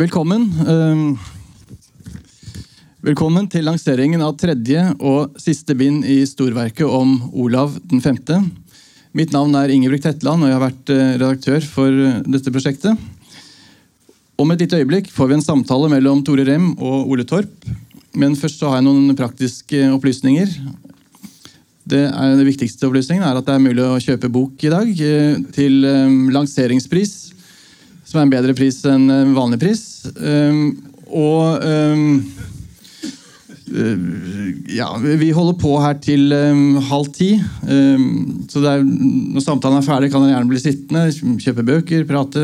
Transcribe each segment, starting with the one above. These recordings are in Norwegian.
Velkommen. Ehm, velkommen til lanseringen av tredje og siste bind i storverket om Olav den femte. Mitt navn er Ingebrigt Hetland, og jeg har vært eh, redaktør for eh, dette prosjektet. Om et lite øyeblikk får vi en samtale mellom Tore Rem og Ole Torp. Men først så har jeg noen praktiske opplysninger. Det, er, det viktigste opplysningen er at det er mulig å kjøpe bok i dag eh, til lanseringspris som er en bedre pris enn vanlig pris. Um, og um, ja, vi holder på her til um, halv ti. så er, når samtalen er ferdig, kan dere gjerne bli sittende, kjøpe bøker, prate,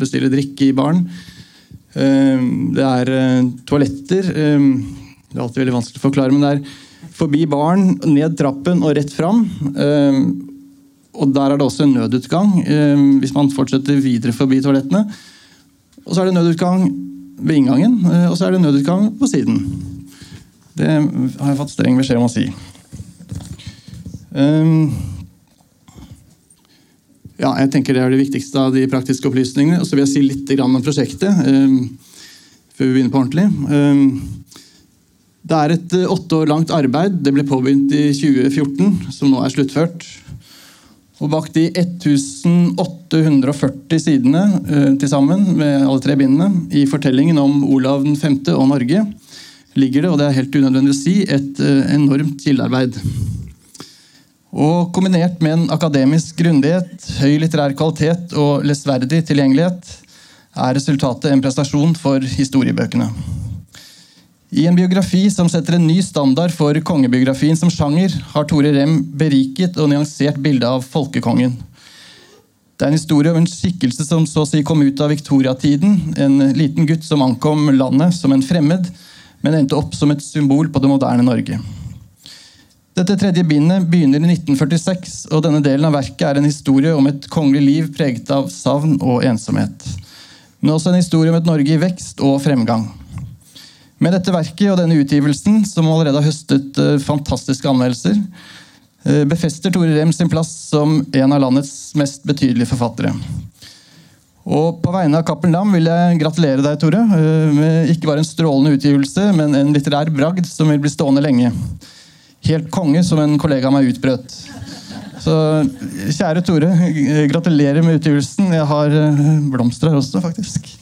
bestille drikke i baren. det er uh, toaletter. det er alltid veldig vanskelig å forklare, men det er forbi baren, ned trappen og rett fram. Og Der er det også en nødutgang eh, hvis man fortsetter videre forbi toalettene. Og så er det nødutgang ved inngangen, eh, og så er det nødutgang på siden. Det har jeg fått streng beskjed om å si. Um, ja, jeg tenker Det er det viktigste av de praktiske opplysningene. Og så vil jeg si litt om prosjektet um, før vi begynner på ordentlig. Um, det er et åtte år langt arbeid. Det ble påbegynt i 2014, som nå er sluttført. Og bak de 1840 sidene eh, til sammen med alle tre bindene i fortellingen om Olav 5. og Norge ligger det, og det er helt unødvendig å si, et eh, enormt kildearbeid. Og kombinert med en akademisk grundighet, høy litterær kvalitet og lesverdig tilgjengelighet er resultatet en prestasjon for historiebøkene. I en biografi som setter en ny standard for kongebiografien som sjanger, har Tore Rem beriket og nyansert bildet av folkekongen. Det er en historie om en skikkelse som så å si kom ut av viktoriatiden. En liten gutt som ankom landet som en fremmed, men endte opp som et symbol på det moderne Norge. Dette tredje bindet begynner i 1946, og denne delen av verket er en historie om et kongelig liv preget av savn og ensomhet. Men også en historie om et Norge i vekst og fremgang. Med dette verket og denne utgivelsen, som allerede har høstet uh, fantastiske anmeldelser, uh, befester Tore Rem sin plass som en av landets mest betydelige forfattere. Og På vegne av Cappelen Dam vil jeg gratulere deg, Tore, uh, med ikke bare en strålende utgivelse, men en litterær bragd som vil bli stående lenge. Helt konge, som en kollega av meg utbrøt. Så kjære Tore, gratulerer med utgivelsen. Jeg har blomster her også, faktisk.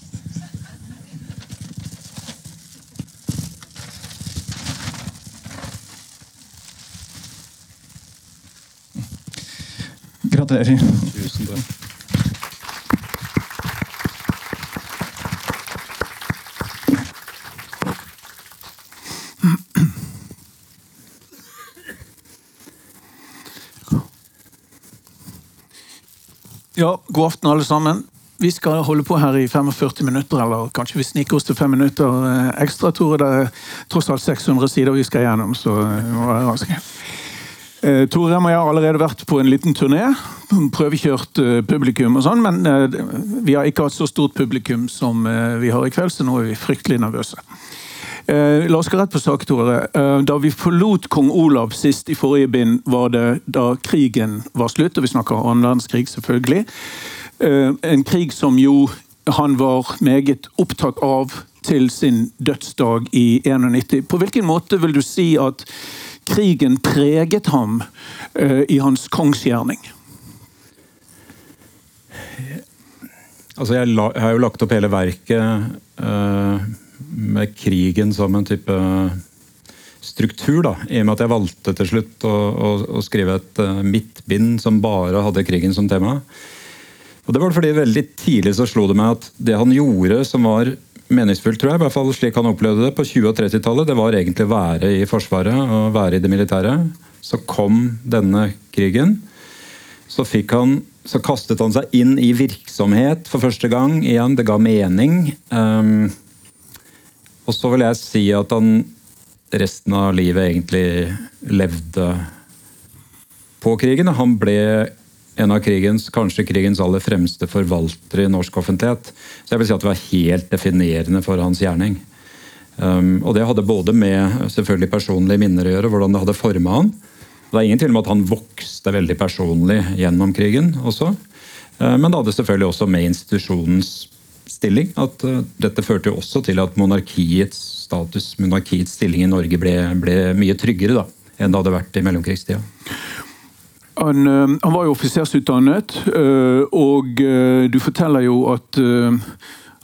Gratulerer. Tusen takk. Ja, god aften, alle sammen. Vi skal holde på her i 45 minutter, eller kanskje vi sniker oss til fem minutter eh, ekstra. Tore, det er tross alt 600 sider vi skal gjennom, så vi må være raske. Eh, Tore og jeg har allerede vært på en liten turné. Prøvekjørt eh, publikum og sånn, men eh, vi har ikke hatt så stort publikum som vi har i kveld, så nå er vi fryktelig nervøse. La oss gå rett på sak, Tore. Da vi forlot kong Olav sist i forrige bind, var det da krigen var slutt, og vi snakker annen verdenskrig, selvfølgelig. En krig som jo han var meget opptatt av til sin dødsdag i 91. På hvilken måte vil du si at krigen preget ham uh, i hans kongsgjerning? Altså jeg, har jo lagt opp hele verket uh, med krigen som en type struktur, da, i og med at jeg valgte til slutt å, å, å skrive et midtbind som bare hadde krigen som tema. Og det var fordi Veldig tidlig så slo det meg at det han gjorde som var meningsfullt, tror jeg. I hvert fall slik han opplevde det på 20- og 30-tallet. Det var egentlig å være i Forsvaret og være i det militære. Så kom denne krigen. Så, han, så kastet han seg inn i virksomhet for første gang igjen. Det ga mening. Um, og så vil jeg si at han resten av livet egentlig levde på krigen. Han ble en av krigens, kanskje krigens aller fremste forvaltere i norsk offentlighet. Så jeg vil si at det var helt definerende for hans gjerning. Um, og det hadde både med selvfølgelig personlige minner å gjøre, hvordan det hadde forma han. Det er ingen tvil om at han vokste veldig personlig gjennom krigen også. Uh, men det hadde selvfølgelig også med institusjonens stilling. At uh, dette førte jo også til at monarkiets status, monarkiets stilling i Norge ble, ble mye tryggere da, enn det hadde vært i mellomkrigstida. Han, han, var jo offisersutdannet, og du forteller jo at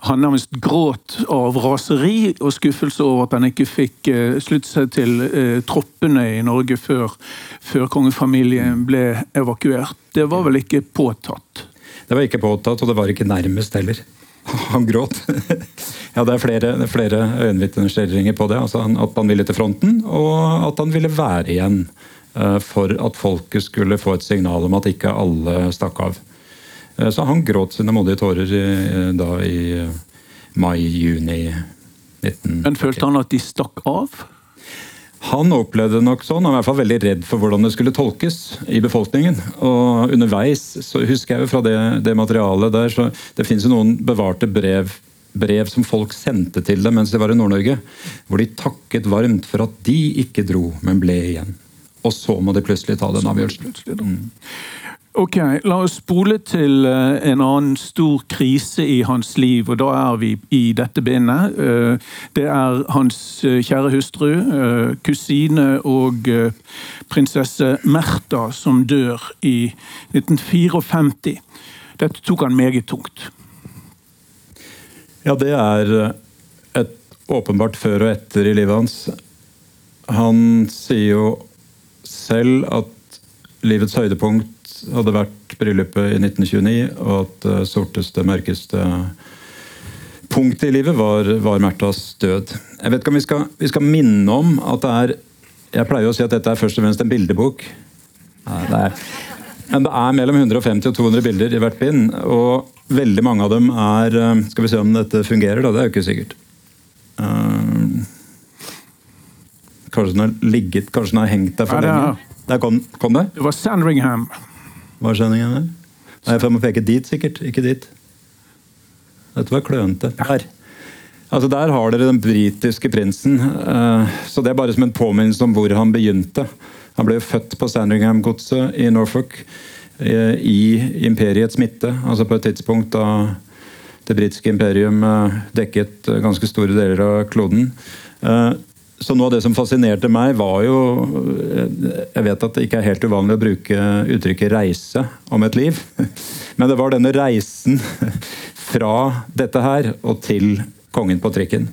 han nærmest gråt av raseri og skuffelse over at han ikke fikk slutte seg til troppene i Norge før, før, kongefamilien ble evakuert. Det var vel ikke påtatt? Det var ikke påtatt, og det var ikke nærmest heller. Han gråt. ja, Det er flere, flere øyenvitneskildringer på det. Altså at han ville til fronten, og at han ville være igjen. Uh, for at folket skulle få et signal om at ikke alle stakk av. Eh, så han gråt sine modige tårer eh, da i eh, mai-juni 19... Men følte han at de stakk av? Han opplevde nok sånn, han var i hvert fall veldig redd for hvordan det skulle tolkes i befolkningen. Og underveis så husker jeg jo fra det, det materialet der, så det finnes jo noen bevarte brev, brev som folk sendte til dem mens de var i Nord-Norge. Hvor de takket varmt for at de ikke dro, men ble igjen. Og så må de plutselig ta den avgjørelsen. Mm. Ok, La oss spole til eh, en annen stor krise i hans liv, og da er vi i dette bindet. Eh, det er hans eh, kjære hustru, kusine og prinsesse Märtha som dør i 1954. Dette tok han meget tungt. Ja, det er et åpenbart før og etter i livet hans. Han sier jo selv at livets høydepunkt hadde vært bryllupet i 1929, og at det sorteste, mørkeste punktet i livet var, var Märthas død. Jeg vet ikke om vi skal, vi skal, minne om at det er Jeg pleier å si at dette er først og fremst en bildebok. Nei, det er, men det er mellom 150 og 200 bilder i hvert bind. Og veldig mange av dem er Skal vi se om dette fungerer, da. Det er jo ikke sikkert. Uh, kanskje den har ligget, kanskje den har hengt der for lenge. Der kom, kom det? Det var Sandringham. Hva er sendingen der? Nei, for jeg må peke dit, sikkert. Ikke dit. Dette var klønete. Der. Altså Der har dere den britiske prinsen. Eh, så Det er bare som en påminnelse om hvor han begynte. Han ble født på Sandringham-godset i Norfolk eh, i imperiets midte. Altså på et tidspunkt da det britiske imperium eh, dekket ganske store deler av kloden. Så noe av det som fascinerte meg, var jo Jeg vet at det ikke er helt uvanlig å bruke uttrykket 'reise' om et liv. Men det var denne reisen fra dette her og til kongen på trikken.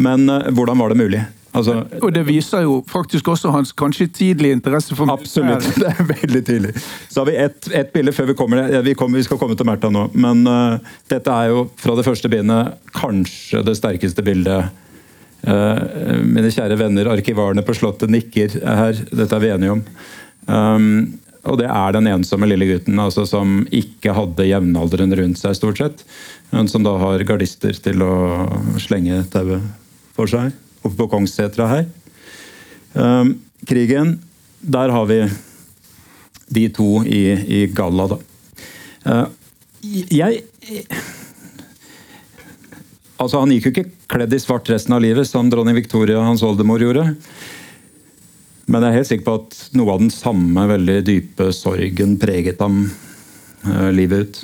Men eh, hvordan var det mulig? Altså, og Det viser jo faktisk også hans kanskje tidlige interesse for Absolutt, det er veldig tidlig. Så har vi ett et bilde før vi kommer, vi kommer, vi skal komme til Märtha nå. Men uh, dette er jo fra det første bindet kanskje det sterkeste bildet mine kjære venner, arkivarene på Slottet nikker her. Dette er vi enige om. Um, og det er den ensomme lille gutten altså, som ikke hadde jevnaldrende rundt seg, stort sett. Men som da har gardister til å slenge tauet for seg. Oppe på Kongssetra her. Um, krigen, der har vi de to i, i galla, da. Uh, jeg Altså, han gikk jo ikke kledd i svart resten av livet, som dronning Victoria hans oldemor gjorde. Men jeg er helt sikker på at noe av den samme veldig dype sorgen preget ham eh, livet ut.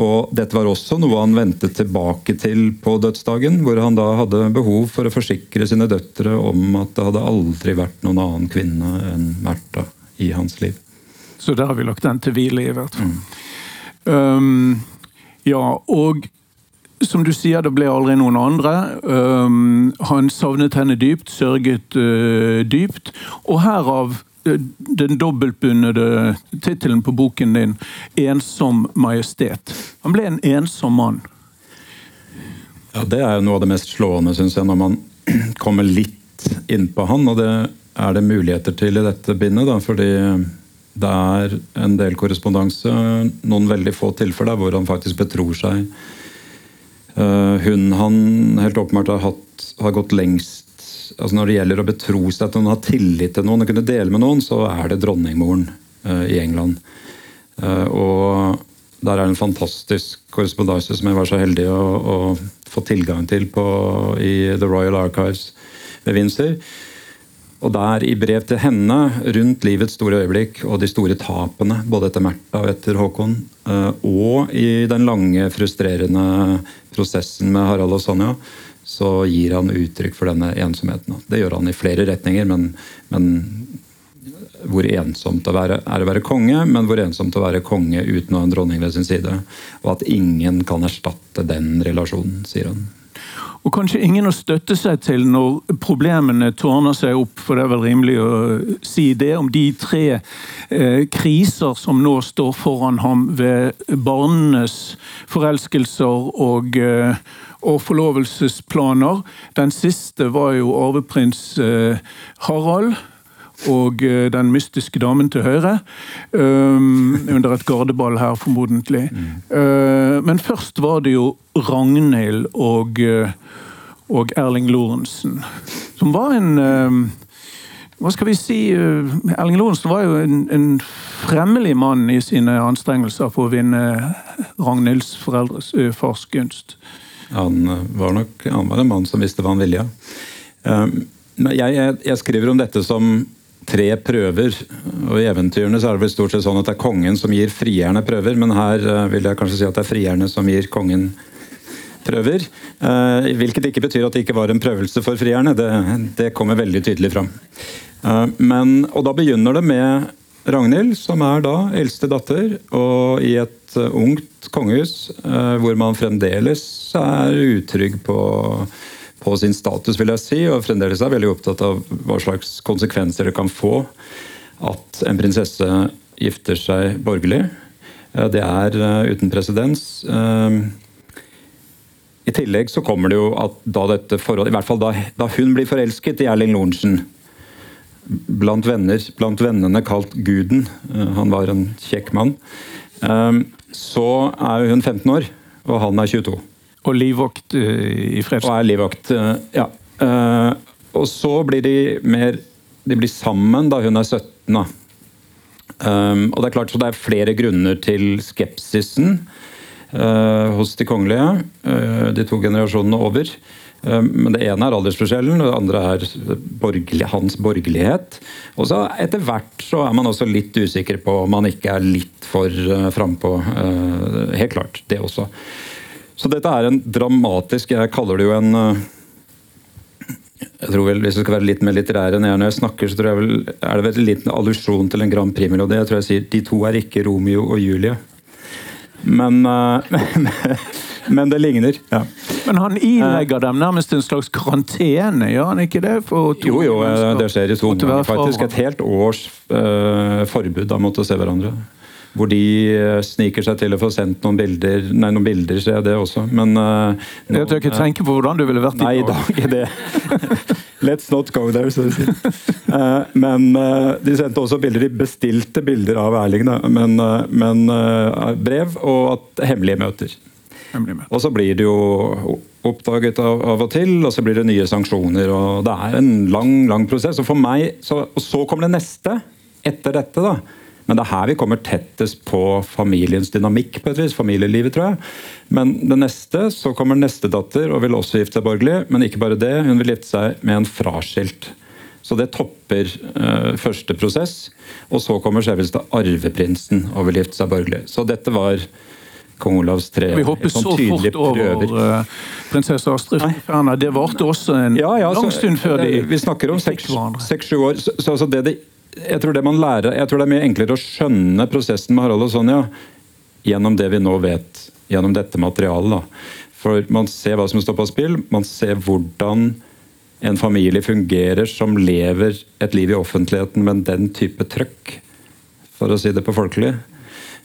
Og dette var også noe han vendte tilbake til på dødsdagen, hvor han da hadde behov for å forsikre sine døtre om at det hadde aldri vært noen annen kvinne enn Märtha i hans liv. Så der har vi lagt den til hvile, i hvert fall. Mm. Um, ja, og som du sier, det ble aldri noen andre. Um, han savnet henne dypt, sørget uh, dypt. Og herav uh, den dobbeltbundede tittelen på boken din, 'Ensom majestet'. Han ble en ensom mann. Ja, Det er jo noe av det mest slående, syns jeg, når man kommer litt innpå han. Og det er det muligheter til i dette bindet, da, fordi det er en del korrespondanse, noen veldig få tilfeller hvor han faktisk betror seg hun han helt åpenbart har, hatt, har gått lengst altså Når det gjelder å betro seg til noen, ha tillit til noen og kunne dele med noen, så er det dronningmoren uh, i England. Uh, og der er det en fantastisk korrespondanse som jeg var så heldig å, å få tilgang til på, i The Royal Archives ved Windsor. Og der i brev til henne, rundt livets store øyeblikk og de store tapene, både etter Märtha og etter Håkon, eh, og i den lange, frustrerende prosessen med Harald og Sonja, så gir han uttrykk for denne ensomheten. Det gjør han i flere retninger, men, men hvor ensomt det er å være konge, men hvor ensomt å være konge uten å ha en dronning ved sin side. Og at ingen kan erstatte den relasjonen, sier han. Og kanskje ingen å støtte seg til når problemene tårner seg opp, for det er vel rimelig å si det, om de tre eh, kriser som nå står foran ham ved barnenes forelskelser og, eh, og forlovelsesplaner. Den siste var jo arveprins eh, Harald og eh, den mystiske damen til høyre. Um, under et gardeball her, formodentlig. Mm. Uh, men først var det jo Ragnhild og, uh, og Erling Lorentzen. Som var en Hva skal vi si? Erling Lorentzen var jo en, en fremmelig mann i sine anstrengelser for å vinne Ragnhilds foreldres fars gunst. Han var nok han var en mann som visste hva han ville. Jeg, jeg, jeg skriver om dette som tre prøver. og I eventyrene så er det vel stort sett sånn at det er kongen som gir frierne prøver, men her uh, vil jeg kanskje si at det er frierne som gir kongen prøver. Uh, hvilket ikke betyr at det ikke var en prøvelse for frierne. Det, det kommer veldig tydelig fram. Uh, men, og da begynner det med Ragnhild, som er da eldste datter, og i et ungt kongehus hvor man fremdeles er utrygg på på sin status, vil jeg si, og fremdeles er veldig opptatt av hva slags konsekvenser det kan få at en prinsesse gifter seg borgerlig. Eh, det er eh, uten presedens. Eh, I tillegg så kommer det jo at da dette forholdet I hvert fall da, da hun blir forelsket i Erling Lorentzen, blant venner, blant vennene kalt Guden, han var en kjekk mann, så er hun 15 år, og han er 22. Og livvakt uh, i Fredrikstad. Og er livvakt, uh, ja. Uh, og så blir de mer De blir sammen da hun er 17. da. Um, og Det er klart så det er flere grunner til skepsisen hos de kongelige, de to generasjonene over. Men det ene er aldersforskjellen, og det andre er borgerlig, hans borgerlighet. Og så Etter hvert så er man også litt usikker på om man ikke er litt for frampå. Helt klart, det også. Så dette er en dramatisk Jeg kaller det jo en eh, jeg tror vel, Hvis du skal være litt mer litterær enn jeg når jeg snakker, så tror jeg vel, er det vel en liten allusjon til en Grand Prix-melodi. Jeg tror jeg sier de to er ikke Romeo og Julie. Men, uh, men det ligner. ja. Men han ilegger dem nærmest en slags karantene, gjør han ikke det? jo, jo, eh, det skjer i to omganger, faktisk. Et helt års uh, forbud mot å se hverandre hvor de eh, sniker seg til å få sendt noen bilder. Nei, noen bilder ser jeg det også, men uh, Jeg tør ikke tenke på hvordan du ville vært i dag. Nei, i dag er det Let's not go there, så å si. Uh, men uh, de sendte også bilder, de bestilte bilder av Erling, da, men, men brev og at, hemmelige møter. Hemmelige møter. Og så blir det jo oppdaget av, av, og til, og så blir det nye sanksjoner. og Det er en lang lang prosess. Og for meg, så, og så kommer det neste etter dette. da, men det er her vi kommer tettest på familiens dynamikk, på et vis, familielivet, tror jeg. Men det neste, så kommer neste datter og vil også gifte seg borgerlig. Men ikke bare det, hun vil gifte seg med en fraskilt. Så det topper uh, første prosess. Og så kommer selveste arveprinsen og vil gifte seg borgerlig. Så dette var kong Olavs tre Vi hopper sånn så fort over uh, prinsesse Astrid Ferner. Det varte også en ja, ja, lang stund før de Vi snakker om seks-sju år. Så, så altså det det jeg tror det man lærer, jeg tror det er mye enklere å skjønne prosessen med Harald og Sonja gjennom det vi nå vet, gjennom dette materialet. Da. For man ser hva som står på spill, man ser hvordan en familie fungerer som lever et liv i offentligheten med den type trøkk, for å si det på folkelig.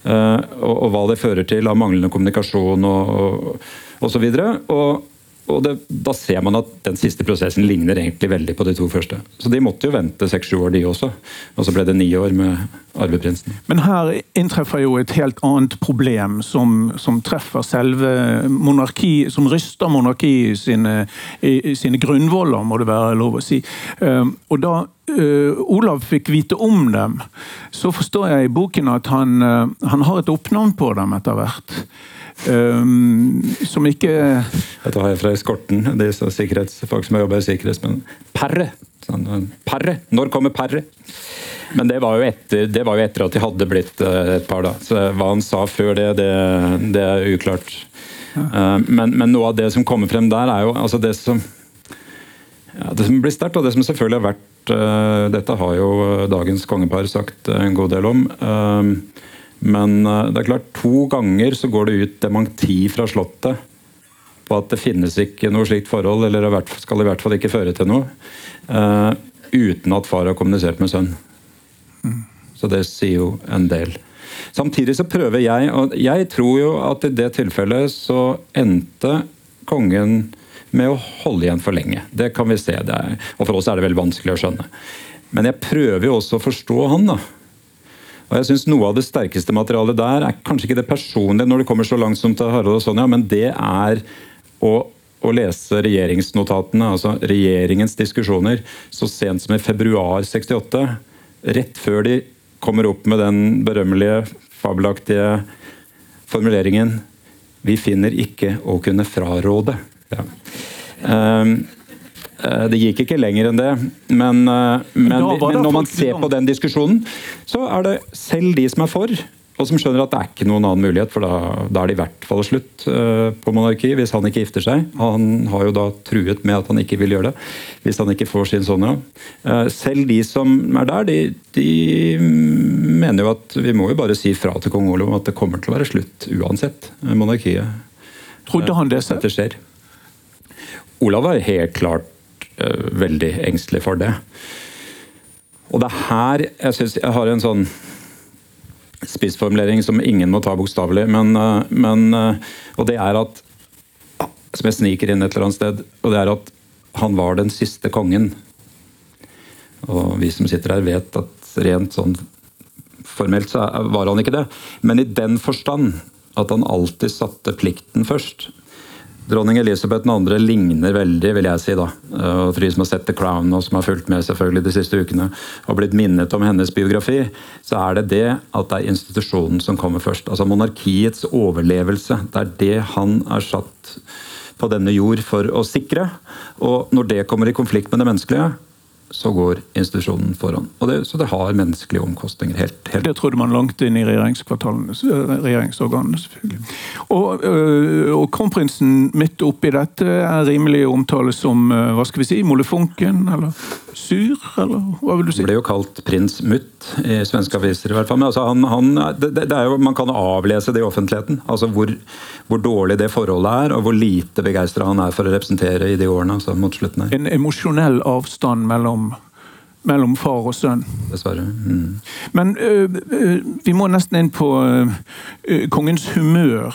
Uh, og, og, hva det fører til av manglende kommunikasjon og, og, og så videre. Og, og det, Da ser man at den siste prosessen ligner egentlig veldig på de to første. Så de måtte jo vente seks-sju år, de også. Og så ble det ni år med arveprinsen. Men her inntreffer jo et helt annet problem som, som treffer selve monarki, som ryster monarkiet sine, i, sine grunnvoller, må det være lov å si. Um, og da uh, Olav fikk vite om dem, så forstår jeg i boken at han, uh, han har et oppnavn på dem etter hvert. Um, som ikke Dette har jeg fra eskorten. de er sikkerhetsfolk som jobba i sikkerhets... Men Perre Sånn, Perre! Når kommer Perre? Men det var, etter, det var, jo etter, at de hadde blitt et par, da. Så hva han sa før det, det, det er uklart. Ja. Men, men, noe av det som kommer frem der, er jo altså det som ja, Det som blir sterkt, og det som selvfølgelig har vært uh, Dette har jo dagens kongepar sagt en god del om. Uh, men uh, det er klart, to ganger så går det ut dementi fra Slottet på at det finnes ikke noe slikt forhold, eller skal i hvert fall ikke føre til noe, uten at far har kommunisert med sønn. Så det sier jo en del. Samtidig så prøver jeg, og jeg tror jo at i det tilfellet så endte kongen med å holde igjen for lenge. Det kan vi se. Er, og for oss er det veldig vanskelig å skjønne. Men jeg prøver jo også å forstå han. da. Og jeg synes Noe av det sterkeste materialet der er kanskje ikke det personlige, når det kommer så langt som til Harald og Sonja, men det er å, å lese regjeringsnotatene, altså regjeringens diskusjoner, så sent som i februar 68. Rett før de kommer opp med den berømmelige, fabelaktige formuleringen 'Vi finner ikke å kunne fraråde'. Ja. Eh, det gikk ikke lenger enn det, men, men, det men når man ser på den diskusjonen, så er det selv de som er for, og som skjønner at det er ikke noen annen mulighet, for da, da er det i hvert fall slutt uh, på monarki hvis han ikke gifter seg. Han har jo da truet med at han ikke vil gjøre det hvis han ikke får sin Sonja. Uh, selv de som er der, de, de, mener jo at vi må jo bare si fra til kong Olav at det kommer til å være slutt uansett. Monarkiet. Trodde han det selv? Olav var helt klart veldig engstelig for det. Og det er her jeg syns jeg har en sånn spissformulering som ingen må ta bokstavelig, men, uh, men uh, Og det er at Som jeg sniker inn et eller annet sted, og det er at han var den siste kongen. Og vi som sitter her, vet at rent sånn formelt så var han ikke det. Men i den forstand at han alltid satte plikten først. Dronning Elisabeth 2. ligner veldig, vil jeg si. da. Og For de som har sett The Crown og som har fulgt med selvfølgelig de siste ukene og blitt minnet om hennes biografi, så er det det at det er institusjonen som kommer først. Altså monarkiets overlevelse. Det er det han er satt på denne jord for å sikre. Og når det kommer i konflikt med det menneskelige, så går institusjonen foran. Det, så det har menneskelige omkostninger. Helt, helt. Det trodde man langt inn i regjeringskvartalene, regjeringsorganene. selvfølgelig. Og, øh, og kronprinsen midt oppi dette er rimelig omtale som øh, hva skal vi si, molefonken, eller sur, eller hva vil du si? Han ble jo kalt prins Mutt i svenske aviser, i hvert fall. Men altså, han, han, det, det er jo, man kan avlese det i offentligheten. altså hvor, hvor dårlig det forholdet er, og hvor lite begeistra han er for å representere i de årene. altså mot slutten her. En emosjonell avstand mellom mellom far og sønn. Dessverre. Mm. Men ø, ø, vi må nesten inn på ø, kongens humør.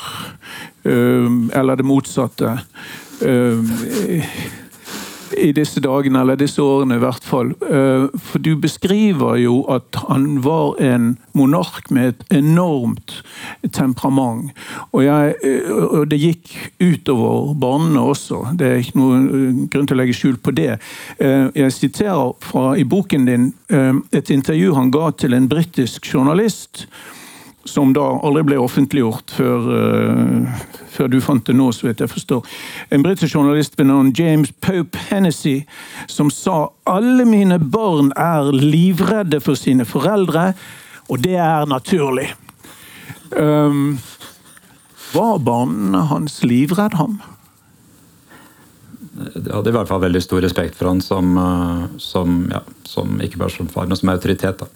eller det motsatte i disse dagene, eller disse årene i hvert fall. Eh, for du beskriver jo at han var en monark med et enormt temperament. Og, jeg, eh, og det gikk utover barnene også. Det er ikke noen eh, grunn til å legge skjul på det. Jeg siterer fra i boken din et intervju han ga til en britisk journalist som da aldri ble offentliggjort før, uh, før, du fant det nå, så vidt jeg forstår. En britisk journalist ved navn James Pope Hennessy som sa alle mine barn er livredde for sine foreldre, og det er naturlig. Um, var barna hans livredde ham? Jeg hadde i hvert fall veldig stor respekt for han som, eh, som, ja, som ikke bare som far, men som autoritet. da.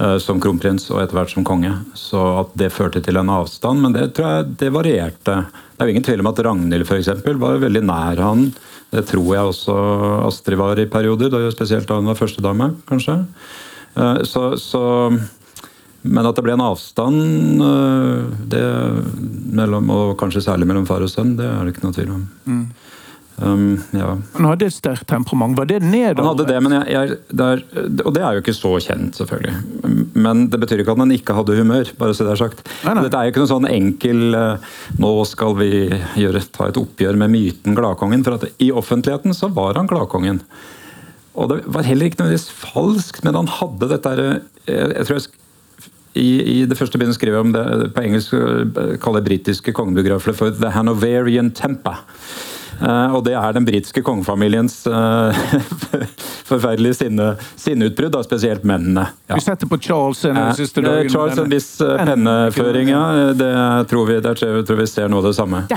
Eh, som kronprins og etter hvert som konge. Så at det førte til en avstand, men det tror jeg det varierte. Det er jo ingen tvil om at Ragnhild for eksempel, var veldig nær han. Det tror jeg også Astrid var i perioder, spesielt da hun var førstedame, kanskje. Eh, så, så, men at det ble en avstand det, mellom, og kanskje særlig mellom far og sønn, det er det ikke noe tvil om. Mm. Um, ja. Han hadde et sterkt temperament. Var det nedover? Han hadde det, men jeg, jeg, der, og det er jo ikke så kjent, selvfølgelig. Men det betyr ikke at han ikke hadde humør. bare så det er sagt. Nei, nei. Dette er jo ikke noe sånn enkel uh, Nå skal vi gjøre, ta et oppgjør med myten Gladkongen. For at i offentligheten så var han Gladkongen. Og det var heller ikke nødvendigvis falskt, men han hadde dette jeg, eh, jeg tror jeg i, i, det første bindet skriver jeg om det på engelsk kaller britiske kongebiografer for 'the Hanoverian temper'. Uh, og det er den britiske kongefamiliens uh, forferdelige sinne, sinneutbrudd, da, spesielt mennene. Ja. Vi setter på Charles en siste dagen. Charles en viss penneføring, ja. Det tror vi, der tror vi ser noe av det samme.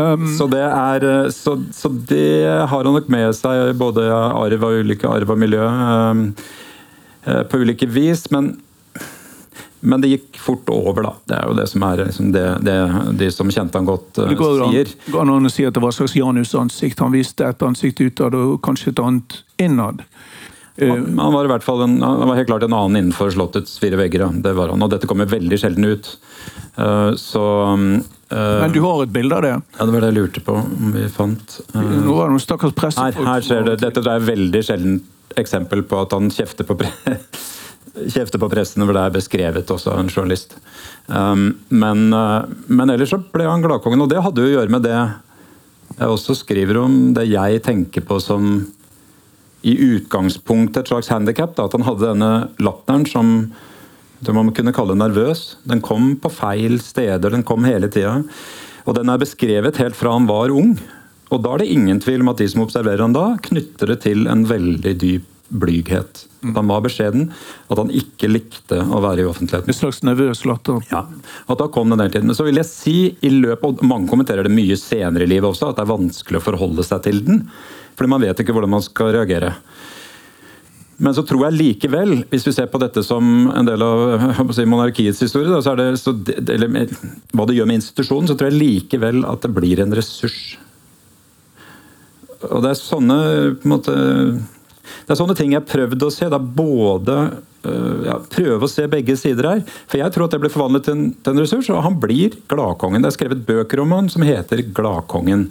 um, så det er så, så, det har han nok med seg, både arv og ulike arv og miljø, um, på ulike vis. men men det gikk fort over, da. Det er jo det som er liksom det, det, de som kjente han godt, uh, det går, sier. Det går an å si at det var et slags Janus-ansikt. Han viste et ansikt utad og kanskje et annet innad. Han, han, var i hvert fall en, han var helt klart en annen innenfor Slottets fire vegger. Det var han, og dette kommer veldig sjelden ut. Uh, så uh, Men du har et bilde av det? Ja, Det var det jeg lurte på om vi fant. Uh, Nå var det noen stakkars pressefolk her, her ser det, Dette er et veldig sjeldent eksempel på at han kjefter på pre kjefte på pressen, hvor det er beskrevet også av en journalist. Um, men, uh, men, ellers så ble han gladkongen, og det hadde jo å gjøre med det jeg også skriver om, det jeg tenker på som i utgangspunktet et slags handikap. At han hadde denne latteren som det man kunne kalle nervøs. Den kom på feil steder, den kom hele tida. Og den er beskrevet helt fra han var ung. Og da er det ingen tvil om at de som observerer han da, knytter det til en veldig dyp blyghet. At han var beskjeden, at han ikke likte å være i offentligheten. En slags nervøs latter. Ja, at da kom den der tiden. Men så vil jeg si, i løpet, og mange kommenterer det mye senere i livet også, at det er vanskelig å forholde seg til den. Fordi man vet ikke hvordan man skal reagere. Men så tror jeg likevel, hvis vi ser på dette som en del av si, monarkiets historie, da, så er det, så, eller hva det gjør med institusjonen, så tror jeg likevel at det blir en ressurs. Og det er sånne på en måte, det er sånne ting jeg har prøvd å se. Da både øh, ja, Prøve å se begge sider her. For jeg tror at det ble forvandlet til en, til en ressurs, og han blir gladkongen. Det er skrevet bøker om han som heter Gladkongen.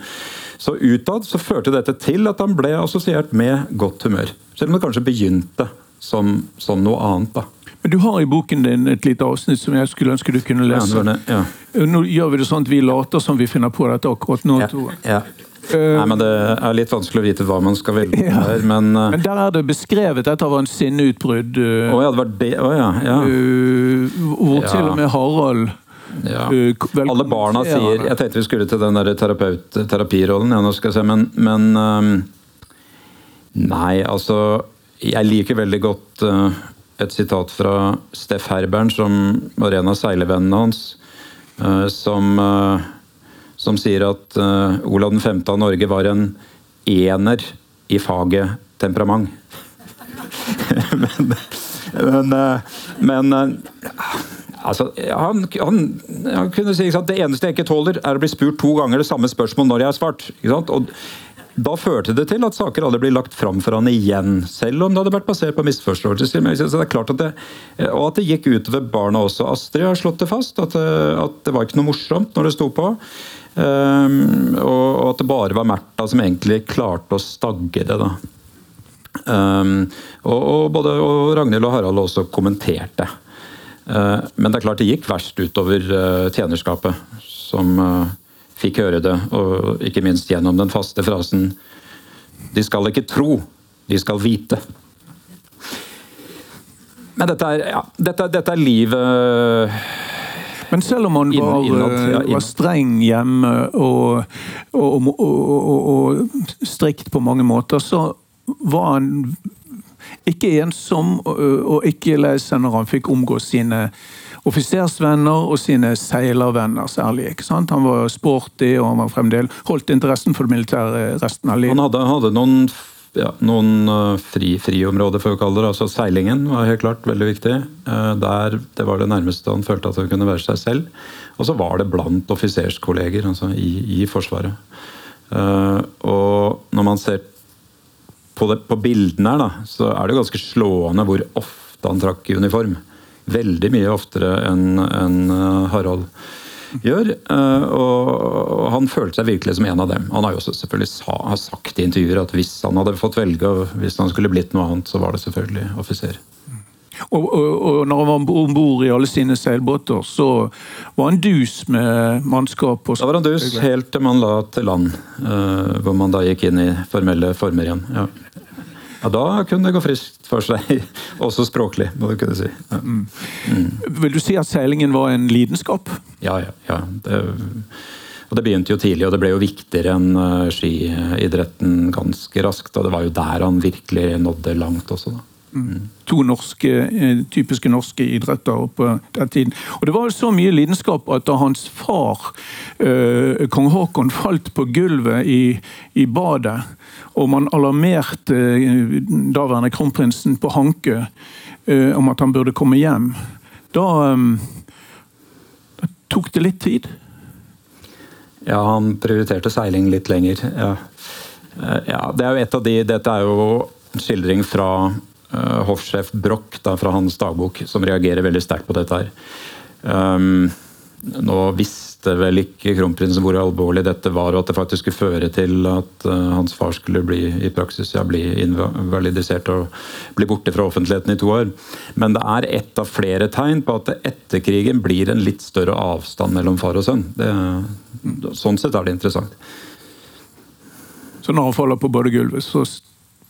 Så utad så førte dette til at han ble assosiert med godt humør. Selv om det kanskje begynte som, som noe annet. da. Men Du har i boken din et lite avsnitt som jeg skulle ønske du kunne lese. Ja, det, ja. Nå gjør vi det sånn at vi later som vi finner på dette akkurat nå. Ja, ja. Nei, men Det er litt vanskelig å vite hva man skal velge. Ja. Der, men, uh, men, der er det beskrevet dette var en sinneutbrudd. Uh, oh, ja, det var det. Oh, ja, ja. Uh, hvor ja. til og med Harald ja. Alle barna sier Jeg tenkte vi skulle til den der terapeut, terapirollen, ja, nå skal jeg se, men, men um, Nei, altså Jeg liker veldig godt et sitat fra Steff Herbern, som var en av seilevennene hans, som som sier at uh, Olav 5. av Norge var en ener i faget temperament. men, men, uh, men uh, altså, han, han, han, kunne si at det eneste jeg ikke tåler, er å bli spurt to ganger det samme spørsmål når jeg har svart. Og da førte det til at saker aldri blir lagt fram for han igjen, selv om det hadde vært basert på misforståelser. Det er det, og at det gikk utover barna også. Astrid har slått det fast, at, at det var ikke noe morsomt når det sto på. Um, og, at det bare var Märtha som egentlig klarte å stagge det. da. Um, og, og, både Ragnhild og Harald også kommenterte. Uh, men det er klart det gikk verst utover uh, tjenerskapet, som uh, fikk høre det. Og ikke minst gjennom den faste frasen 'De skal ikke tro, de skal vite'. Men dette er, ja, dette, dette er livet men selv om han var, innad, ja, eh, var streng hjemme og, og, og, og, strikt på mange måter, så var han ikke ensom og ikke lei seg når han fikk omgås sine offisersvenner og sine seilervenner særlig. ikke sant? Han var sporty og han var fremdeles holdt interessen for det militære resten av livet. Han hadde, hadde noen ja, noen uh, fri, friområder, for å kalle det. altså Seilingen var helt klart veldig viktig. Uh, der, Det var det nærmeste han følte at han kunne være seg selv. Og så var det blant offiserskolleger altså i, i Forsvaret. Uh, og når man ser på, det, på bildene her, da, så er det ganske slående hvor ofte han trakk i uniform. Veldig mye oftere enn en Harald gjør. Eh, og han følte seg virkelig som en av dem. Han har jo også selvfølgelig sa, har sagt i intervjuer at hvis han hadde fått velge, og hvis han skulle blitt noe annet, så var det selvfølgelig offiser. Og, og, og, når han var om bord i alle sine seilbåter, så var han dus med mannskap? da var han dus helt til man la til land, uh, hvor man da gikk inn i formelle former igjen. Ja. Ja, Da kunne det gå friskt for seg, også språklig, må du kunne si. Ja. Mm. Mm. Vil du si at seilingen var en lidenskap? Ja, ja. ja. Det, Og Det begynte jo tidlig, og det ble jo viktigere enn uh, skiidretten ganske raskt. Og det var jo der han virkelig nådde langt også. da. To norske, eh, typiske norske idretter på den tiden. Og Det var så mye lidenskap at da hans far, eh, kong Haakon, falt på gulvet i, i badet, og man alarmerte eh, daværende kronprinsen på Hankø eh, om at han burde komme hjem, da, eh, da tok det litt tid. Ja, han prioriterte seiling litt lenger. Ja. Ja, det er jo et av de, Dette er jo skildring fra hoffsjef Broch fra hans dagbok, som reagerer veldig sterkt på dette. her. Um, nå visste vel ikke kronprinsen hvor alvorlig dette var, og at det faktisk skulle føre til at uh, hans far skulle bli i praksis ja, bli invalidisert og bli borte fra offentligheten i to år. Men det er ett av flere tegn på at etter krigen blir en litt større avstand mellom far og sønn. Det, sånn sett er det interessant. Så når han faller på badegulvet, så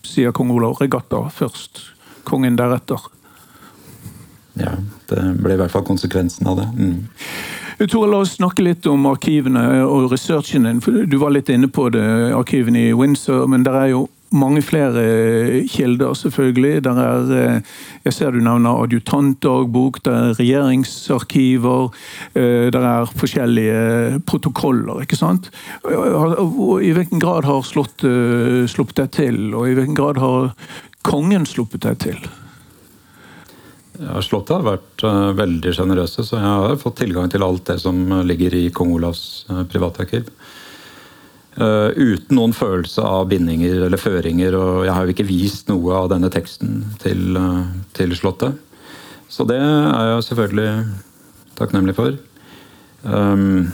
sier kong Olav regatta først, kongen deretter. Ja, det ble i hvert fall konsekvensen av det. Mm. Tore, la oss snakke litt om arkivene og researchen din. for Du var litt inne på det, arkivene i Windsor, men det er jo mange flere kilder, selvfølgelig. Der er, eh, jeg ser du nevner adjutantdagbok, det er regjeringsarkiver, eh, det er forskjellige protokoller. ikke sant? I hvilken grad har slått, eh, sluppet deg til, og i hvilken grad har kongen sluppet deg til? Slottet har vært veldig sjenerøse, så jeg har fått tilgang til alt det som ligger i kong Olavs privatarkiv. Uh, uten noen følelse av bindinger eller føringer. Og jeg har jo ikke vist noe av denne teksten til, uh, til Slottet. Så det er jeg selvfølgelig takknemlig for. Um,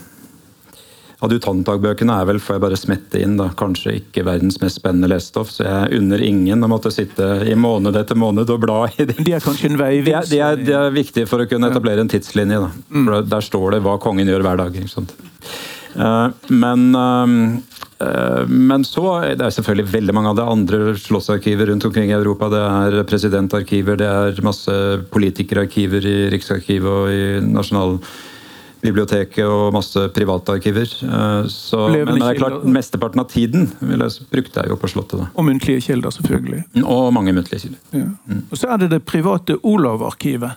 Adjutantdagbøkene er vel, får jeg bare smette inn, da, kanskje ikke verdens mest spennende lesestoff. Så jeg unner ingen å måtte sitte i måned etter måned og bla i dem. De er kanskje en vei de er, de, er, de er viktige for å kunne etablere en tidslinje. Da. Mm. For Der står det hva kongen gjør hver dag. ikke sant? Uh, men um, Eh, men så det er selvfølgelig veldig mange av det andre slottsarkiver rundt omkring i Europa. Det er presidentarkiver, det er masse politikerarkiver i Riksarkivet og i Nasjonalbiblioteket og masse private arkiver. Eh, så, men det er klart, mesteparten av tiden jeg, brukte jeg jo på Slottet. Da. Og muntlige kilder, selvfølgelig. Og mange muntlige kilder. Ja. Mm. Og så er det det private Olav-arkivet.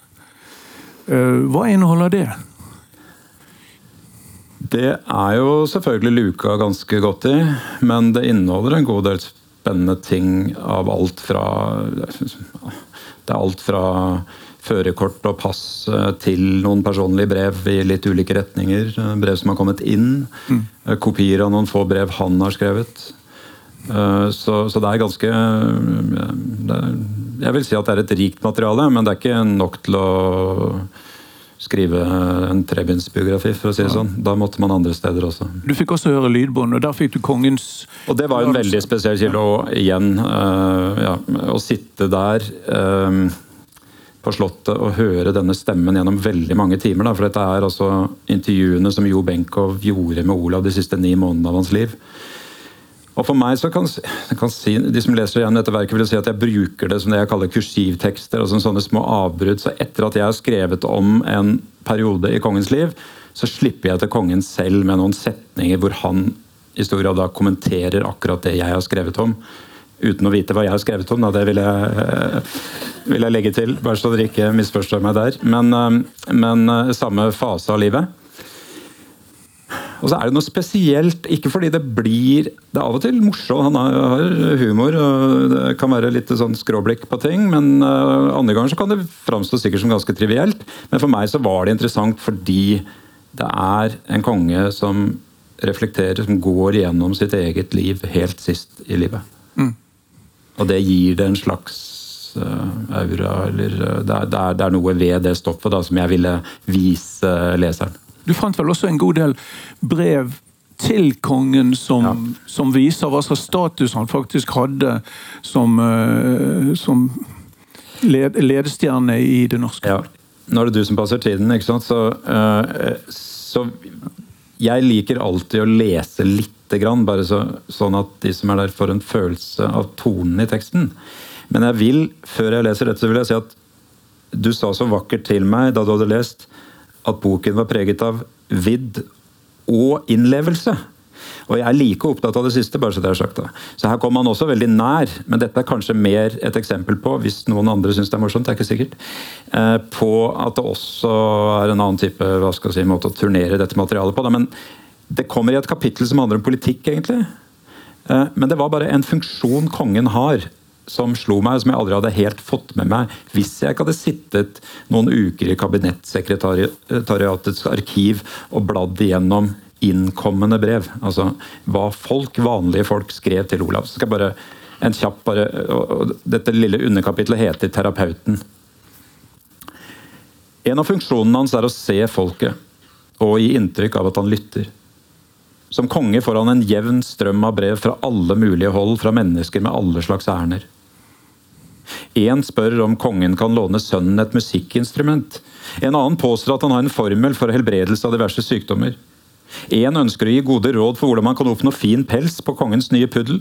Eh, hva inneholder det? Det er jo selvfølgelig luka ganske godt i, men det inneholder en god del spennende ting av alt fra Det er alt fra førerkort og pass til noen personlige brev i litt ulike retninger. Brev som har kommet inn. Mm. Kopier av noen få brev han har skrevet. Eh, så, så det er ganske det er, Jeg vil si at det er et rikt materiale, men det er ikke nok til å skrive en trebindsbiografi, for å si det ja. sånn. Da måtte man andre steder også. Du fikk også høre lydbånd, og der fikk du kongens Og det var en veldig spesiell kilde. Og igjen, uh, ja, å sitte der uh, på Slottet og høre denne stemmen gjennom veldig mange timer. Da, for dette er altså intervjuene som Jo Benkow gjorde med Olav de siste ni månedene av hans liv. Og for meg så kan, kan si, De som leser igjen dette verket, vil si at jeg bruker det som det jeg kaller kursivtekster. altså sånne små avbrudd. Så etter at jeg har skrevet om en periode i kongens liv, så slipper jeg til kongen selv med noen setninger hvor han i stor grad da kommenterer akkurat det jeg har skrevet om. Uten å vite hva jeg har skrevet om, da. det vil jeg, eh, vil jeg legge til. Bare så dere ikke misforstår meg der. Men, eh, men eh, samme fase av livet. Og så er det noe spesielt, ikke fordi det blir Det er av og til morsomt, han har humor og det kan være litt sånn skråblikk på ting, men uh, andre ganger så kan det framstå sikkert som ganske trivielt. Men for meg så var det interessant fordi det er en konge som reflekterer, som går gjennom sitt eget liv helt sist i livet. Mm. Og det gir det en slags uh, aura, eller er, det, er, det, er, noe ved det stoffet da, som jeg ville vise leseren. Du fant vel også en god del brev til kongen som, ja. som viser hva slags status han faktisk hadde som, uh, som led, ledestjerne i det norske. Ja. Nå er det du som passer tiden, ikke sant. Så, uh, så jeg liker alltid å lese lite grann, bare så, sånn at de som er der, får en følelse av tonen i teksten. Men jeg vil, før jeg leser dette, så vil jeg si at du sa så vakkert til meg da du hadde lest at boken var preget av vidd og innlevelse. Og jeg er like opptatt av det siste, bare så det er sagt. da. Så her kommer han også veldig nær, men dette er kanskje mer et eksempel på, hvis noen andre syns det er morsomt, det er ikke sikkert, eh, på at det også er en annen type hva skal jeg si, måte å turnere dette materialet på. Da. Men det kommer i et kapittel som handler om politikk, egentlig. Eh, men det var bare en funksjon kongen har som slo meg, som jeg aldri hadde helt fått med meg hvis jeg ikke hadde sittet noen uker i kabinettsekretariatets arkiv og bladd igjennom innkommende brev. Altså hva folk, vanlige folk skrev til Olav. Så skal jeg bare en kjapp bare, Dette lille underkapitlet heter 'Terapeuten'. En av funksjonene hans er å se folket og gi inntrykk av at han lytter. Som konge får han en jevn strøm av brev fra alle mulige hold, fra mennesker med alle slags ærender. Én spør om kongen kan låne sønnen et musikkinstrument. En annen påstår at han har en formel for helbredelse av diverse sykdommer. Én ønsker å gi gode råd for hvordan man kan oppnå fin pels på kongens nye puddel.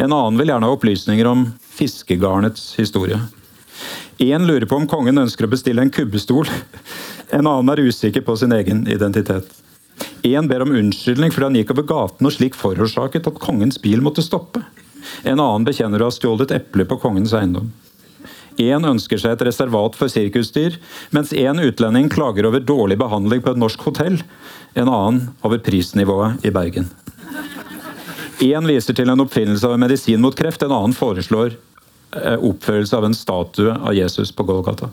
En annen vil gjerne ha opplysninger om fiskegarnets historie. Én lurer på om kongen ønsker å bestille en kubbestol. En annen er usikker på sin egen identitet. Én ber om unnskyldning fordi han gikk over gaten og slik forårsaket at kongens bil måtte stoppe. En annen bekjenner å ha stjålet et eple på kongens eiendom. Én ønsker seg et reservat for sirkusdyr, mens én utlending klager over dårlig behandling på et norsk hotell en annen over prisnivået i Bergen. Én viser til en oppfinnelse av en medisin mot kreft, en annen foreslår eh, oppførelse av en statue av Jesus på Golgata.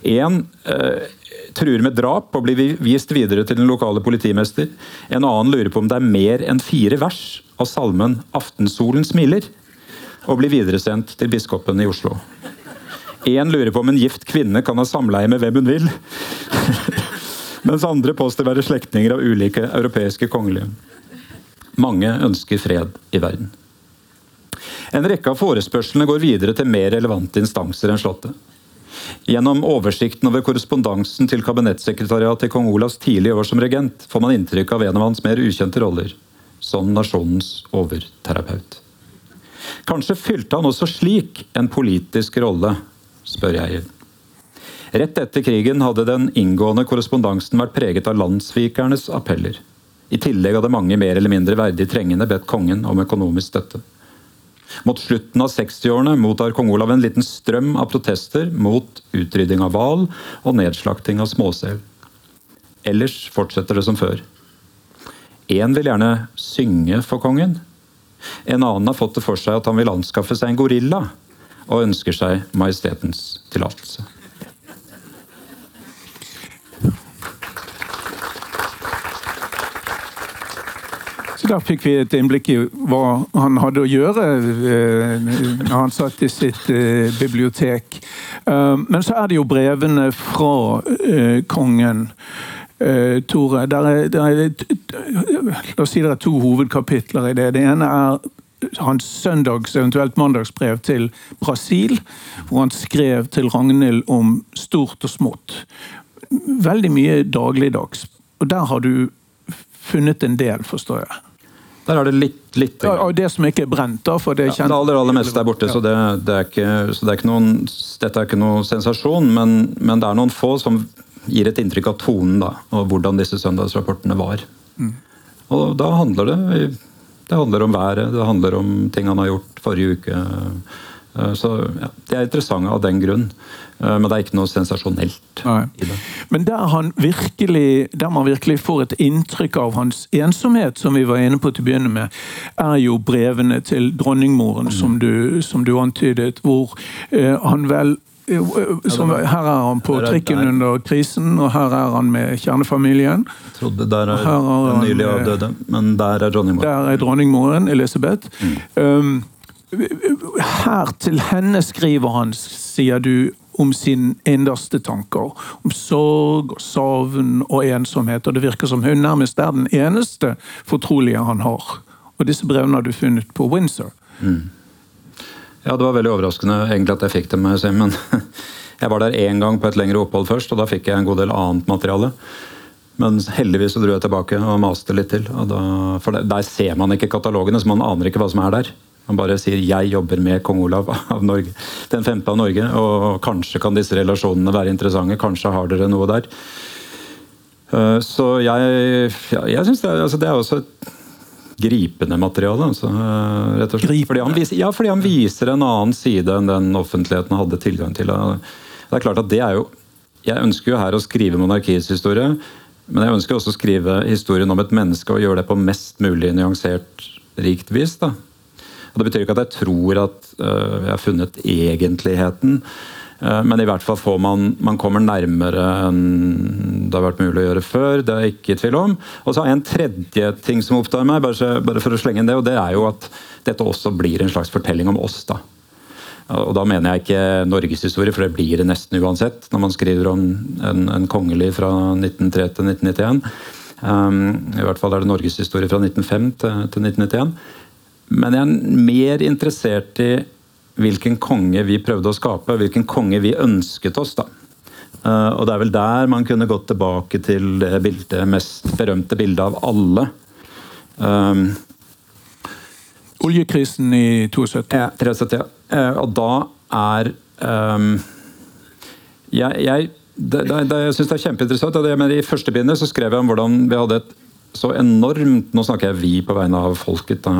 Én eh, truer med drap og blir vist videre til den lokale politimester. En annen lurer på om det er mer enn fire vers av salmen 'Aftensolen smiler', og blir videresendt til biskopen i Oslo. Én lurer på om en gift kvinne kan ha samleie med hvem hun vil. mens andre påstår å være slektninger av ulike europeiske kongelige. Mange ønsker fred i verden. En rekke av forespørslene går videre til mer relevante instanser enn Slottet. Gjennom oversikten over korrespondansen til kabinettsekretariatet i kong Olavs tidlige år som regent, får man inntrykk av en av hans mer ukjente roller, som nasjonens overterapeut. Kanskje fylte han også slik en politisk rolle, spør jeg. Rett etter krigen hadde den inngående korrespondansen vært preget av landssvikernes appeller. I tillegg hadde mange mer eller mindre verdig trengende bedt kongen om økonomisk støtte. Mot slutten av 60-årene mottar kong Olav en liten strøm av protester mot utrydding av hval og nedslakting av småsel. Ellers fortsetter det som før. Én vil gjerne synge for kongen. En annen har fått det for seg at han vil anskaffe seg en gorilla, og ønsker seg majestetens tillatelse. Da fikk vi et innblikk i hva han hadde å gjøre eh, når han satt i sitt eh, bibliotek. Eh, men så er det jo brevene fra kongen. Tore, der er, der er, la oss si det er to hovedkapitler i det. Det ene er hans søndags, eventuelt mandagsbrev til Brasil, hvor han skrev til Ragnhild om stort og smått. Veldig mye dagligdags. Og der har du funnet en del, forstår jeg. Der er det litt, litt ja, Og det som ikke er brent, da? for Det er. Ja, det aller, aller meste er borte, ja. så, det, det, er ikke, så det er ikke noen, dette er ikke noen sensasjon. Men, men, det er noen få som gir et inntrykk av tonen da, og hvordan disse søndagsrapportene var. Mm. Og da handler det Det handler om været, det handler om ting han har gjort forrige uke. Eh, så ja, De er interessante av den grunn. Eh, men det er ikke noe sensasjonelt Nei. i det. Men der, han virkelig, der man virkelig får et inntrykk av hans ensomhet, som vi var inne på til å begynne med, er jo brevene til dronningmoren, mm. som, du, som, du, antydet, hvor eh, han vel som, her er han på trikken under krisen, og her er han med kjernefamilien. Jeg trodde der er, er den nylig avdøde, men der er dronningmoren. Der er dronningmoren, Elisabeth. Mm. Um, her til henne skriver han, sier du, om sine innerste tanker. Om sorg og savn og ensomhet. Og det virker som hun nærmest er den eneste fortrolige han har. Og disse brevene har du funnet på Windsor. Mm. Ja, det var veldig overraskende egentlig at jeg fikk dem, men jeg var der én gang på et lengre opphold først, og da fikk jeg en god del annet materiale. Men heldigvis så dro jeg tilbake og maste litt til. Da, for der ser man ikke katalogene, så man aner ikke hva som er der. Man bare sier 'jeg jobber med kong Olav av Norge', den femte av Norge. Og kanskje kan disse relasjonene være interessante. Kanskje har dere noe der. Uh, så jeg, ja, jeg syns det, altså det er også gripende materiale. Altså, uh, rett og slett. Fordi han, viser, ja, fordi han viser en annen side enn den offentligheten hadde tilgang til. Det er klart at det er jo Jeg ønsker jo her å skrive monarkiets historie, men jeg ønsker også å skrive historien om et menneske og gjøre det på mest mulig nyansert, rikt vis. da. Og Det betyr ikke at jeg tror at uh, jeg har funnet egentligheten. Uh, men i hvert fall får man, man kommer nærmere enn det har vært mulig å gjøre før. Det er jeg ikke i tvil om. Og så har jeg en tredje ting som opptar meg, bare for å slenge inn det, og det er jo at dette også blir en slags fortelling om oss. da. Og Da mener jeg ikke norgeshistorie, for det blir det nesten uansett når man skriver om en, en kongelig fra 1903 til 1991. Um, I hvert fall er det norgeshistorie fra 1905 til, til 1991. Men jeg er mer interessert i hvilken konge vi prøvde å skape, hvilken konge vi ønsket oss. da. Uh, og Det er vel der man kunne gått tilbake til det bildet, mest berømte bildet av alle. Um, Oljekrisen i 72. Ja, 73, ja. Uh, og da er um, Jeg, jeg, det, det, det, jeg syns det er kjempeinteressant. I første bindet så skrev jeg om hvordan vi hadde et så enormt Nå snakker jeg vi på vegne av folket, da,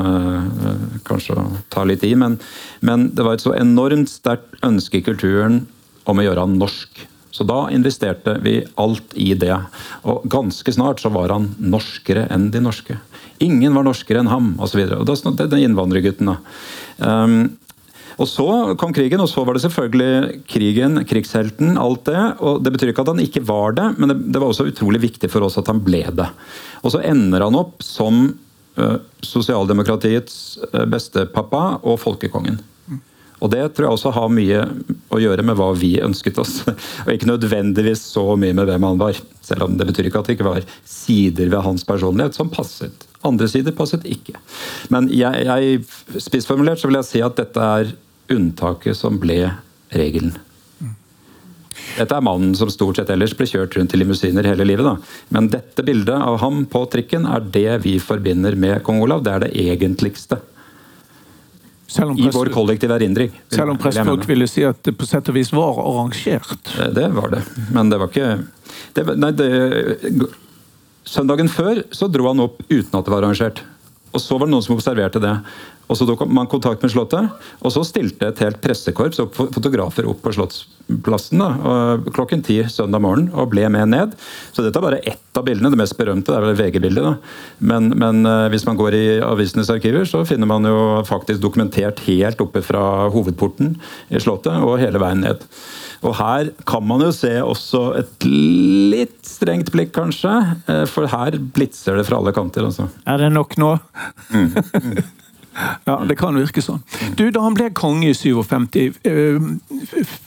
eh, kanskje å ta litt i, men, men det var et så enormt sterkt ønske i kulturen om å gjøre han norsk. Så da investerte vi alt i det. Og ganske snart så var han norskere enn de norske. Ingen var norskere enn ham, osv. Den innvandrergutten, da. Um, og Så kom krigen, og så var det selvfølgelig krigen, krigshelten, alt det. og Det betyr ikke at han ikke var det, men det, det var også utrolig viktig for oss at han ble det. Og så ender han opp som uh, sosialdemokratiets uh, bestepappa og folkekongen. Og Det tror jeg også har mye å gjøre med hva vi ønsket oss. Og ikke nødvendigvis så mye med hvem han var. Selv om det betyr ikke at det ikke var sider ved hans personlighet som passet. Andre sider passet ikke. Men jeg, jeg spissformulert så vil jeg si at dette er unntaket som ble regelen. Dette er mannen som stort sett ellers ble kjørt rundt i limousiner hele livet. Da. Men dette bildet av ham på trikken er det vi forbinder med kong Olav. Det er det egentligste. I vår kollektive erindring. Selv om pressfolk ville si at det på sett og vis var arrangert? Det, det var det. Men det var ikke det, Nei, det, Søndagen før så dro han opp uten at det var arrangert. Og så var det noen som observerte det. Og Så tok man kontakt med Slottet, og så stilte et helt pressekorps og fotografer opp på Slottsplassen da, klokken ti søndag morgen og ble med ned. Så dette er bare ett av bildene. Det mest berømte er vel VG-bildet. Men, men, eh, hvis man går i avisenes arkiver, så finner man jo faktisk dokumentert helt oppe fra hovedporten i Slottet og hele veien ned. Og her kan man jo se også et litt strengt blikk, kanskje. Eh, for her blitser det fra alle kanter. Altså. Er det nok nå? Mm. Ja, det kan virke sånn. Du, Da han ble konge i 57, øh,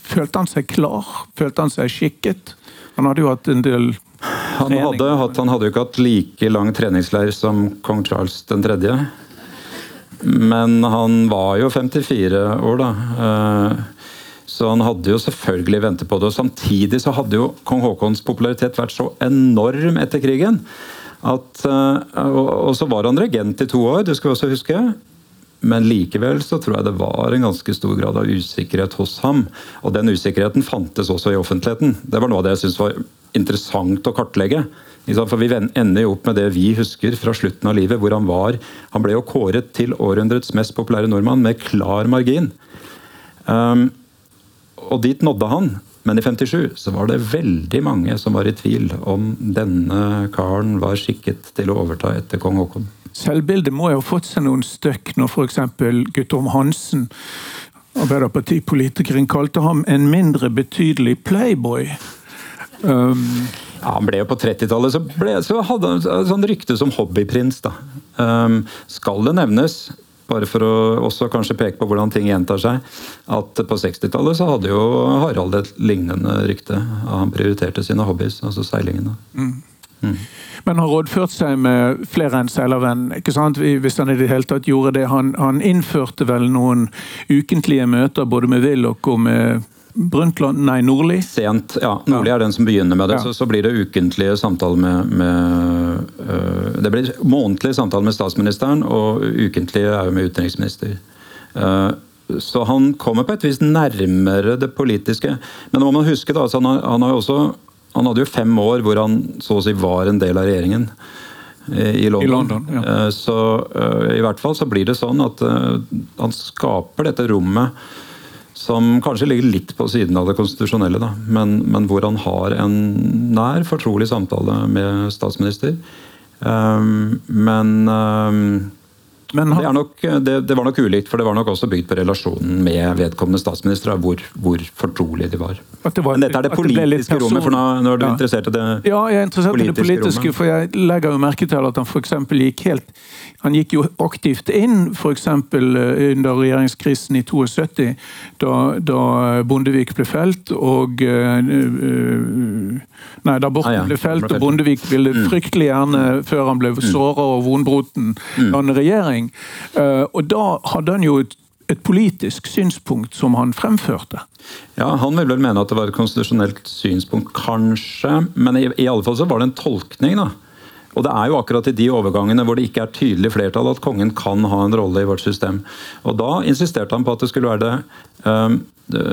følte han seg klar? Følte han seg skikket? Han hadde jo hatt en del han hadde, hatt, han hadde jo ikke hatt like lang treningsleir som kong Charles 3. Men han var jo 54 år, da. Eh, så han hadde jo selvfølgelig ventet på det. og Samtidig så hadde jo kong Haakons popularitet vært så enorm etter krigen. At, og, og så var han regent i to år, det skal også huske. Men likevel så tror jeg det var en ganske stor grad av usikkerhet hos ham. Og den usikkerheten fantes også i offentligheten. Det var noe av det jeg syntes var interessant å kartlegge. For Vi ender jo opp med det vi husker fra slutten av livet, hvor han var. Han ble jo kåret til århundrets mest populære nordmann med klar margin. Um, og dit nådde han. Men i 57 så var det veldig mange som var i tvil om denne karen var skikket til å overta etter kong Haakon. Selvbildet må jo ha fått seg noen støkk når f.eks. Guttorm Hansen, Arbeiderpartipolitikeren, kalte ham en mindre betydelig playboy. Um, ja, han ble jo På 30-tallet så, så, hadde han sånn rykte som hobbyprins. da. Um, skal det nevnes, bare for å også kanskje peke på hvordan ting gjentar seg, at på 60-tallet så hadde jo Harald et lignende rykte. Han prioriterte sine hobbies, altså seilingen. Mm. Mm. Men har rådført seg med flere enn seilervenn, hvis han i det hele tatt gjorde det. Han, han innførte vel noen ukentlige møter både med Willoch og med Brundtland, nei, Nordli? Sent, ja. Nordli er den som begynner med det. Ja. Så, så, blir det ukentlige samtaler med, med øh, Det blir månedlige samtaler med statsministeren, og ukentlige er jo med utenriksminister. Uh, så han kommer på et vis nærmere det politiske. Men nå må man huske da, altså han, har, han har også han hadde jo fem år hvor han så å si var en del av regjeringen eh, i London. I London, ja. Eh, Så eh, i hvert fall så blir det sånn at han skaper dette rommet som kanskje ligger litt på siden av det konstitusjonelle, da. Men, men hvor han har en nær, fortrolig samtale med statsminister. Men Men det, nok, det, det var nok ulikt, for det var nok også bygd på relasjonen med vedkommende statsminister, hvor, hvor fortrolig de var. det var- Men dette er det politiske rommet, for nå, nå er du Ja. interessert i det Ja, jeg er interessert i det politiske politiske, rommet. for jeg legger jo merke til at han eksempel gikk helt Han gikk jo aktivt inn f.eks. under regjeringskrisen i 72, da, da Bondevik ble felt, og øh, eh, Nei, da Borten Ah, ja, ble felt, og Bondevik ville fryktelig gjerne, før han ble såra av Vonbroten, danne regjering. Eh, Og da hadde han jo et, et politisk synspunkt som han fremførte. Ja, Han vil vel mene at det var et konstitusjonelt synspunkt, kanskje. Men i, i alle fall så var det en tolkning, da. Og det er jo akkurat i de overgangene hvor det ikke er tydelig flertall at kongen kan ha en rolle i vårt system. Og da insisterte han på at det skulle være det, eh, det,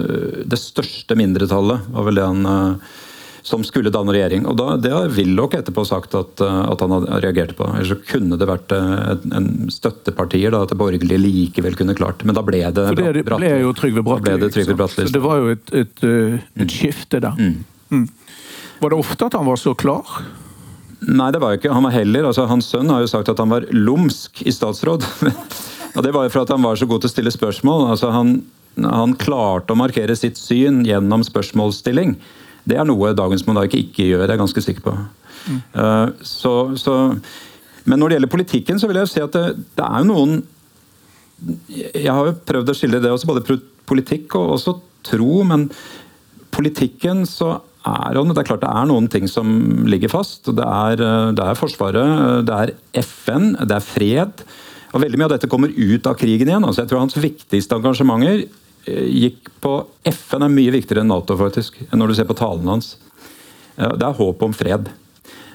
det største mindretallet, var vel det han eh, som skulle danne regjering. Og da, Det har Willoch etterpå sagt at, eh, at han reagerte på. Ellers så kunne det vært eh, en, støttepartier da, at det borgerlige likevel kunne klart. Men da ble det For det Brat- ble jo Trygve Bratteli. det? Så det var jo et, et, eh, et skifte der. Mm. Var det ofte at han var så klar? Nei, det var jo ikke. Han var heller, altså Hans sønn har jo sagt at han var lumsk i statsråd. og Det var jo for at han var så god til å stille spørsmål. altså Han, han klarte å markere sitt syn gjennom spørsmålsstilling. Det er noe dagens monark ikke gjør, jeg er ganske sikker på. Mm. så, så, men når det gjelder politikken, så vil jeg si at det, det er jo noen Jeg har jo prøvd å skille det også, både politikk og også tro, men politikken så er det er klart det er noen ting som ligger fast. Det er, eh, det er Forsvaret, det er FN, det er fred. Og veldig mye av dette kommer ut av krigen igjen. altså Jeg tror hans viktigste engasjementer eh, gikk på FN er mye viktigere enn Nato, faktisk. Når du ser på talen hans. Eh, Det er håp om fred.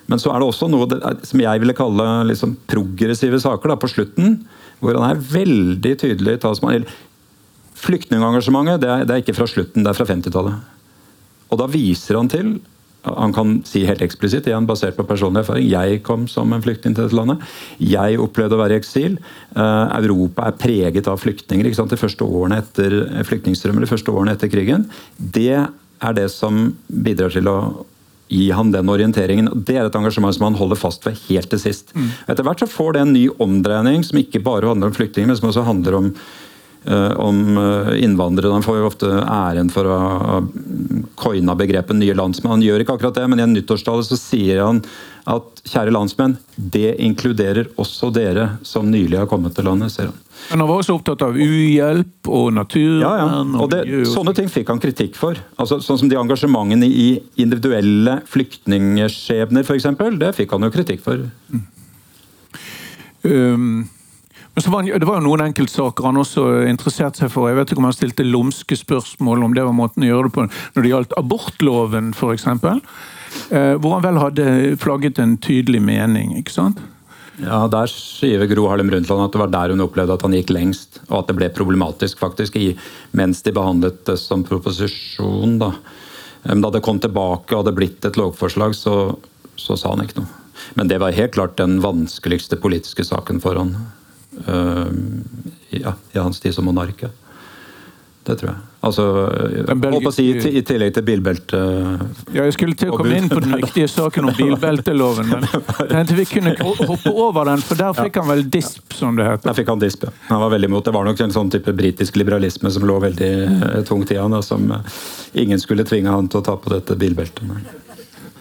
Men så er det også noe som jeg ville kalle liksom progressive saker da, på slutten. Hvor han er veldig tydelig talsmann. Flyktningengasjementet det, er- det er ikke fra slutten, det er fra 50-tallet. Og da viser han til han kan si helt eksplisitt, igjen basert på personlig erfaring. Jeg kom som en flyktning til dette landet. Jeg opplevde å være i eksil. Eh, Europa er preget av flyktninger. ikke sant? De første årene etter flyktningstrømmen, de første årene etter krigen. Det er det som bidrar til å gi han den orienteringen. Det er et engasjement som han holder fast ved helt til sist. Etter hvert så får det en ny omdreining som ikke bare handler om flyktninger, men som også handler om om eh, innvandrere. Han får jo ofte æren for å ha coina begrepet nye landsmenn. Han gjør ikke akkurat det, men i en nyttårstale så sier han at kjære landsmenn, det inkluderer også dere som nylig har kommet til landet. sier han. Men han var også opptatt av uhjelp og naturvern. Ja, ja. Og det, sånne ting fikk han kritikk for. Altså, sånn som de engasjementene i individuelle flyktningskjebner, f.eks. Det fikk han jo kritikk for. Um, men så var Det var jo noen enkeltsaker han også interesserte seg for. Jeg vet ikke om han stilte lumske spørsmål om det var måten å gjøre det på når det gjaldt abortloven f.eks. Uh, hvor han vel hadde flagget en tydelig mening. ikke sant? Ja, Der sier Gro Harlem Brundtland at det var der hun opplevde at han gikk lengst, og at det ble problematisk faktisk, i, mens de behandlet det som proposisjon. Da da det kom tilbake og hadde blitt et lovforslag, så, så sa han ikke noe. Men det var helt klart den vanskeligste politiske saken for han ja, i hans tid som monark. Det tror jeg. Altså, å si, i, tillegg til bilbelte Ja, Jeg skulle til å komme inn på den viktige saken om bilbelteloven, men jeg tenkte vi kunne hoppe over den, for der fikk han vel disp, som det heter. Der fikk han dispe. Han var veldig imot. Det var nok en sånn type britisk liberalisme som lå veldig eh, tungt i han, og som eh, ingen skulle tvinge han til å ta på dette bilbeltet.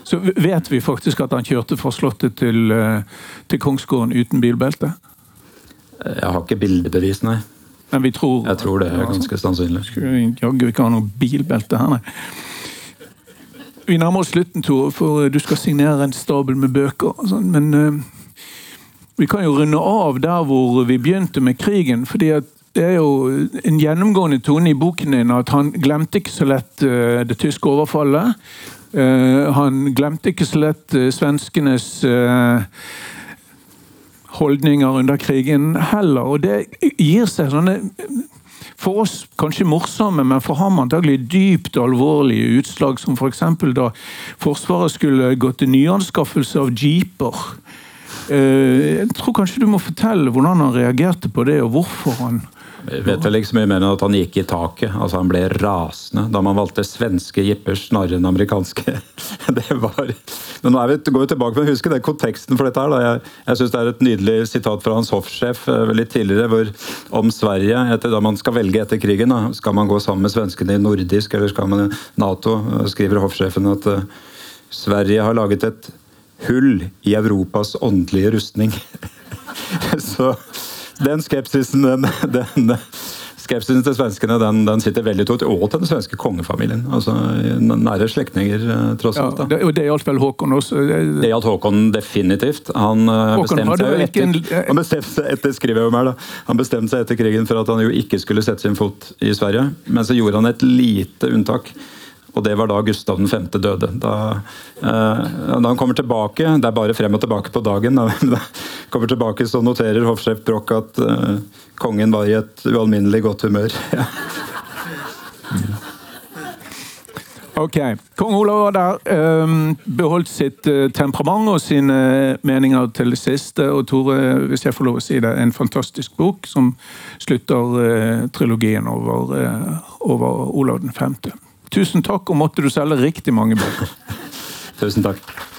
Så vet vi faktisk at han kjørte fra Slottet til, eh, til Kongsgården uten bilbelte. Jeg har ikke bildebevis, nei. Men vi tror Jeg tror det er ganske sannsynlig. Jaggu ikke ha noe bilbelte her, nei. Vi nærmer oss slutten, Tor, for du skal signere en stabel med bøker. og sånn, Men uh, vi kan jo runde av der hvor vi begynte med krigen. fordi at det er jo en gjennomgående tone i boken din at han glemte ikke så lett uh, det tyske overfallet. Uh, han glemte ikke så lett eh, svenskenes eh, holdninger under krigen heller. Og det gir seg sånne for oss kanskje morsomme, men for ham antagelig dypt alvorlige utslag, som f.eks. da Forsvaret skulle gå til nyanskaffelse av jeeper. Eh, jeg tror kanskje du må fortelle hvordan han reagerte på det, og hvorfor han vet vel ikke så mye mer enn at han gikk i taket. altså Han ble rasende da man valgte svenske jippers snarere enn amerikanske. Det var... Men nå er vi, går vi tilbake men husk den konteksten for dette. her. Da. Jeg, jeg syns det er et nydelig sitat fra hans hoffsjef eh, litt tidligere hvor, om Sverige. etter Da man skal velge etter krigen, da. skal man gå sammen med svenskene i nordisk eller skal man i Nato? Skriver hoffsjefen at uh, Sverige har laget et hull i Europas åndelige rustning. Så den skepsisen den, den skepsisen til svenskene den, den, sitter veldig tungt. Og til den svenske kongefamilien. altså Nære slektninger, eh, tross alt. Ja, og det gjaldt vel Håkon også? Det gjaldt Håkon definitivt. Han eh, bestemte seg, etter, en... han bestemte seg etter skriver jeg om her da, han bestemte seg etter krigen for at han jo ikke skulle sette sin fot i Sverige. Men så gjorde han et lite unntak. Og det var da Gustav 5. døde. Da, eh, da, han kommer tilbake, det er bare frem og tilbake på dagen, da, kommer tilbake så noterer hoffsjef Broch at eh, kongen var i et ualminnelig godt humør. Ok. Kong Olav der. Um, beholdt sitt uh, temperament og sine meninger til det siste. Og Tore, hvis jeg får lov å si det, en fantastisk bok som slutter uh, trilogien over, uh, over Olav 5. Tusen takk, og måtte du selge riktig mange bøker. Tusen takk.